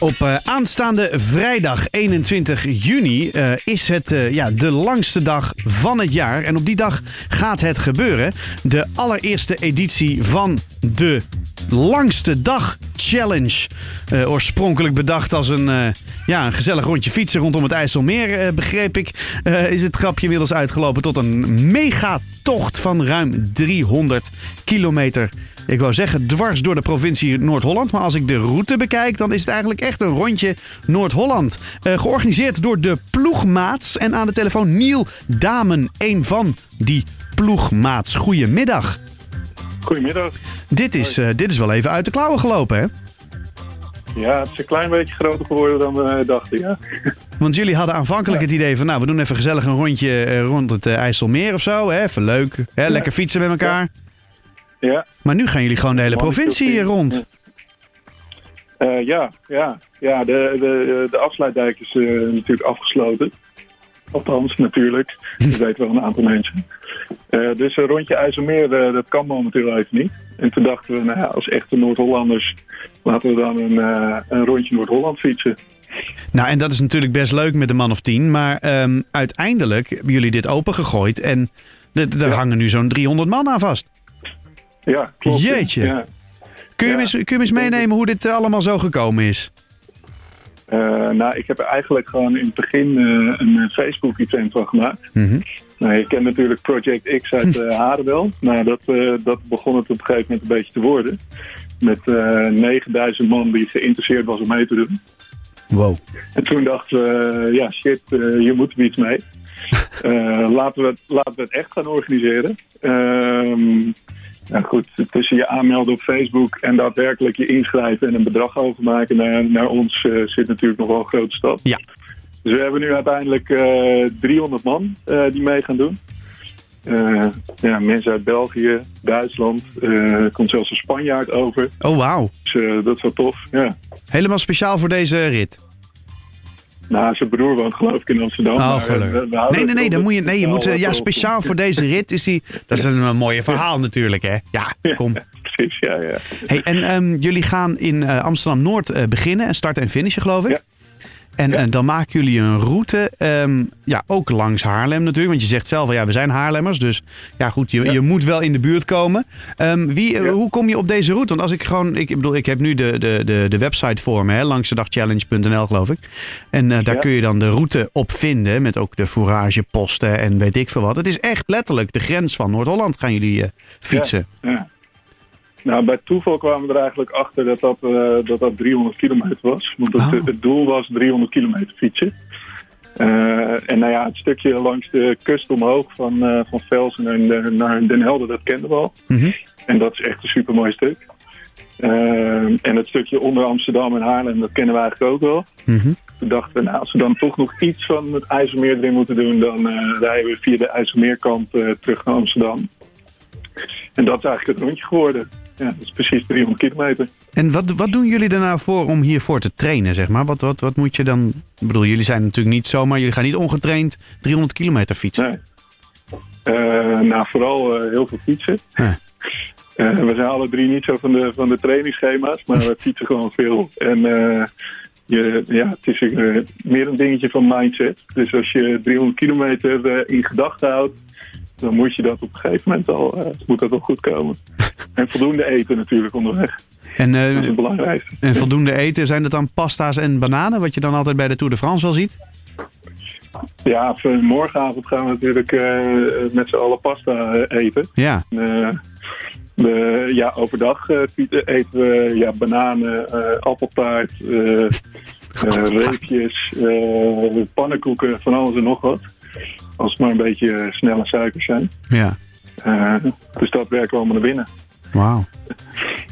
Op uh, aanstaande vrijdag 21 juni uh, is het uh, ja, de langste dag van het jaar. En op die dag gaat het gebeuren. De allereerste editie van de langste dag challenge. oorspronkelijk bedacht als een, ja, een gezellig rondje fietsen rondom het IJsselmeer, begreep ik. is het grapje inmiddels uitgelopen tot een megatocht van ruim 300 kilometer ik wou zeggen dwars door de provincie Noord-Holland. Maar als ik de route bekijk, dan is het eigenlijk echt een rondje Noord-Holland. Georganiseerd door de ploegmaats. En aan de telefoon Niel Damen, een van die ploegmaats. Goedemiddag. Goedemiddag. Dit is, uh, dit is wel even uit de klauwen gelopen, hè? Ja, het is een klein beetje groter geworden dan we dachten, ja. Want jullie hadden aanvankelijk het idee van... nou, we doen even gezellig een rondje uh, rond het IJsselmeer of zo. Hè? Even leuk, hè? Ja. lekker fietsen met elkaar. Ja. Maar nu gaan jullie gewoon de hele provincie rond. Uh, ja, ja, ja de, de, de afsluitdijk is uh, natuurlijk afgesloten. Althans, natuurlijk. Dat weten wel een aantal mensen. Uh, dus een rondje IJsselmeer, dat kan momenteel even niet. En toen dachten we, nou ja, als echte Noord-Hollanders... laten we dan een, een rondje Noord-Holland fietsen. Nou, en dat is natuurlijk best leuk met de man of tien. Maar um, uiteindelijk hebben jullie dit opengegooid. En er ja. hangen nu zo'n 300 man aan vast. Ja, klopt. Jeetje. Ja. Kun, je ja. kun je eens meenemen hoe dit allemaal zo gekomen is? Uh, nou, ik heb er eigenlijk gewoon in het begin uh, een Facebook-event van gemaakt. Mm -hmm. nou, je kent natuurlijk Project X uit uh, Harendel. Nou, dat, dat begon het op een gegeven moment een beetje te worden. Met 9000 man die geïnteresseerd was om mee te doen. Wow. En toen dachten we, ja shit, hier moeten we iets mee. laten, we het, laten we het echt gaan organiseren. Nou goed, tussen je aanmelden op Facebook en daadwerkelijk je inschrijven en een bedrag overmaken naar, naar ons uh, zit natuurlijk nog wel een grote stap. Ja. Dus we hebben nu uiteindelijk uh, 300 man uh, die mee gaan doen. ja, mensen uit België, Duitsland, er komt zelfs een Spanjaard over. Oh, wauw. Dus dat is wel tof, ja. Helemaal speciaal voor deze rit? Nou, zijn broer woont geloof ik in Amsterdam. Oh, maar, we, we nee, nee, nee, dan moet je, nee, je moet, ja, speciaal voor deze rit is die. Dat is een, een mooie verhaal natuurlijk, hè? Ja, kom. Ja, precies, ja, ja. Hey, en um, jullie gaan in uh, Amsterdam Noord uh, beginnen en starten en finishen, geloof ik. Ja. En, ja. en, dan maken jullie een route, um, ja, ook langs Haarlem natuurlijk. Want je zegt zelf, ja, we zijn Haarlemmers. Dus ja, goed, je, ja. je moet wel in de buurt komen. Um, wie, ja. Hoe kom je op deze route? Want als ik gewoon, ik bedoel, ik heb nu de, de, de, de website voor me, hè, langsdagchallenge.nl geloof ik. En uh, daar kun je dan de route op vinden. Met ook de fourageposten en weet ik veel wat. Het is echt letterlijk de grens van Noord-Holland gaan jullie uh, fietsen. ja. Nou, bij toeval kwamen we er eigenlijk achter dat dat, uh, dat, dat 300 kilometer was. Want het, oh. het doel was 300 kilometer fietsen. Uh, en nou ja, het stukje langs de kust omhoog van, uh, van Velsen naar, naar Den Helder, dat kenden we al. Mm -hmm. En dat is echt een supermooi stuk. en het stukje onder Amsterdam en Haarlem, dat kennen we eigenlijk ook wel. Mm -hmm. Toen dachten we, nou, als we dan toch nog iets van het IJsselmeer erin moeten doen... dan rijden we via de IJsselmeerkant terug naar Amsterdam. En dat is eigenlijk het rondje geworden. Ja, dat is precies 300 kilometer. En wat, wat doen jullie nou voor om hiervoor te trainen, zeg maar? Wat, wat, wat moet je dan... Ik bedoel, jullie zijn natuurlijk niet zomaar... Jullie gaan niet ongetraind 300 kilometer fietsen. Nee. Uh, nou, vooral uh, heel veel fietsen. Huh. Uh, we zijn alle drie niet zo van de, van de trainingsschema's, maar we fietsen gewoon veel. En je, ja, het is meer een dingetje van mindset. Dus als je 300 kilometer in gedachten houdt, dan moet je dat op een gegeven moment al, moet dat wel goed komen. En voldoende eten natuurlijk onderweg. En, uh, dat is het belangrijkste. En voldoende eten, zijn dat dan pasta's en bananen, wat je dan altijd bij de Tour de France wel ziet? Ja, morgenavond gaan we natuurlijk uh, met z'n allen pasta eten. Ja. Uh, de, ja, overdag eten we ja, bananen, appeltaart, reepjes, pannenkoeken, van alles en nog wat. Als het maar een beetje snelle suikers zijn. Ja. dus dat werken we allemaal naar binnen. Wauw.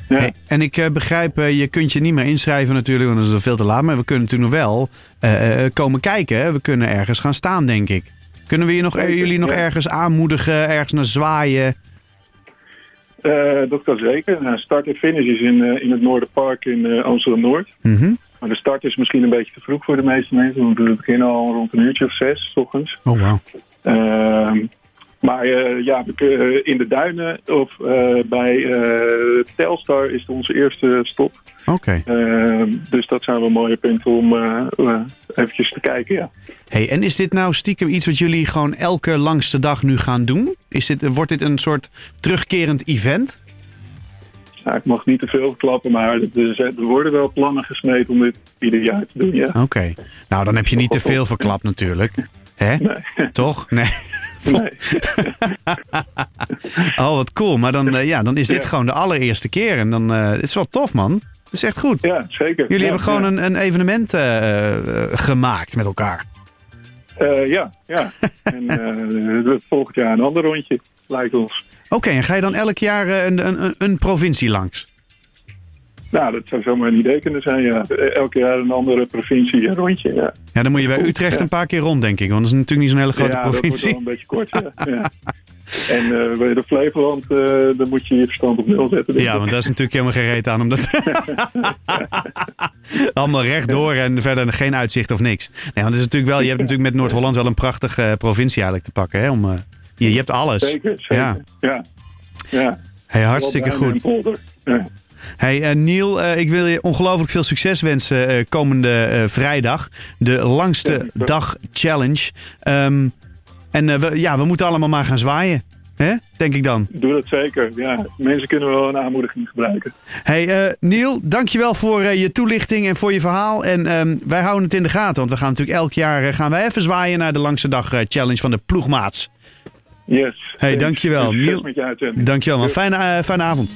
Ja. Hey, en ik uh, begrijp, uh, je kunt je niet meer inschrijven natuurlijk, want dat is veel te laat. Maar we kunnen natuurlijk nog wel uh, komen kijken. We kunnen ergens gaan staan, denk ik. Kunnen we je nog, jullie nog ergens aanmoedigen, ergens naar zwaaien? dat kan zeker. Nou, start en finish is in, in het Noorderpark in Amsterdam-Noord. Mm -hmm. Maar de start is misschien een beetje te vroeg voor de meeste mensen. Want we beginnen al rond een uurtje of zes, s ochtends. Oh, wow. Ehm, Maar eh, ja, kunnen in de duinen of eh, bij eh, Telstar is het onze eerste stop. Oké. Ehm, dus dat zijn wel mooie punten om eh, eh, eventjes te kijken, ja. Hey, en is dit nou stiekem iets wat jullie gewoon elke langste dag nu gaan doen? Is dit, wordt dit een soort terugkerend event? Nou, ik mag niet te veel verklappen, maar er, worden wel plannen gesmeed om dit ieder jaar te doen, ja. Oké. Nou, dan heb je niet te veel verklapt natuurlijk. Hè? Nee, Toch? Nee. nee. Oh, wat cool. Maar dan, eh, ja, dan is dit Ja. gewoon de allereerste keer. En dan eh, het is wel tof, man. Dat is echt goed. ja zeker. Jullie Ja, hebben gewoon ja. een, een evenement eh, gemaakt met elkaar. Ja, ja. en volgend jaar een ander rondje, lijkt ons. Oké, en ga je dan elk jaar eh, een, een, een- provincie langs? Nou, dat zou zomaar een idee kunnen zijn, ja. Elke jaar een andere provincie een rondje, ja. Ja, dan moet je bij Utrecht ja. een paar keer rond, denk ik. Want dat is natuurlijk niet zo'n hele grote ja, dat wordt provincie. wel een beetje kort, ja. En eh, bij de Flevoland, eh dan moet je je verstand op nul zetten. Ja, want daar is natuurlijk helemaal geen reet aan. Omdat... Allemaal rechtdoor en verder geen uitzicht of niks. Nee, want het is natuurlijk wel, je hebt natuurlijk met Noord-Holland wel een prachtige provincie eigenlijk te pakken. Hè? Om, je, je hebt alles. Zeker, zeker. Ja. Ja. ja. Hey, hartstikke goed. Ja. Hey eh, Niel, eh, ik wil je ongelooflijk veel succes wensen eh, komende eh, vrijdag. De langste Ja, dag challenge. Ehm, en eh, we, ja, we moeten allemaal maar gaan zwaaien. Hè? Denk ik dan. Doe dat zeker. Ja. Mensen kunnen wel een aanmoediging gebruiken. Hey eh, Niel, dankjewel voor eh, je toelichting en voor je verhaal. En ehm, wij houden het in de gaten. Want we gaan natuurlijk elk jaar eh, gaan wij even zwaaien naar de langste dag eh, challenge van de ploegmaats. Yes. Hey, dankjewel. Niel-. Dankjewel man. Fijne, eh, fijne avond.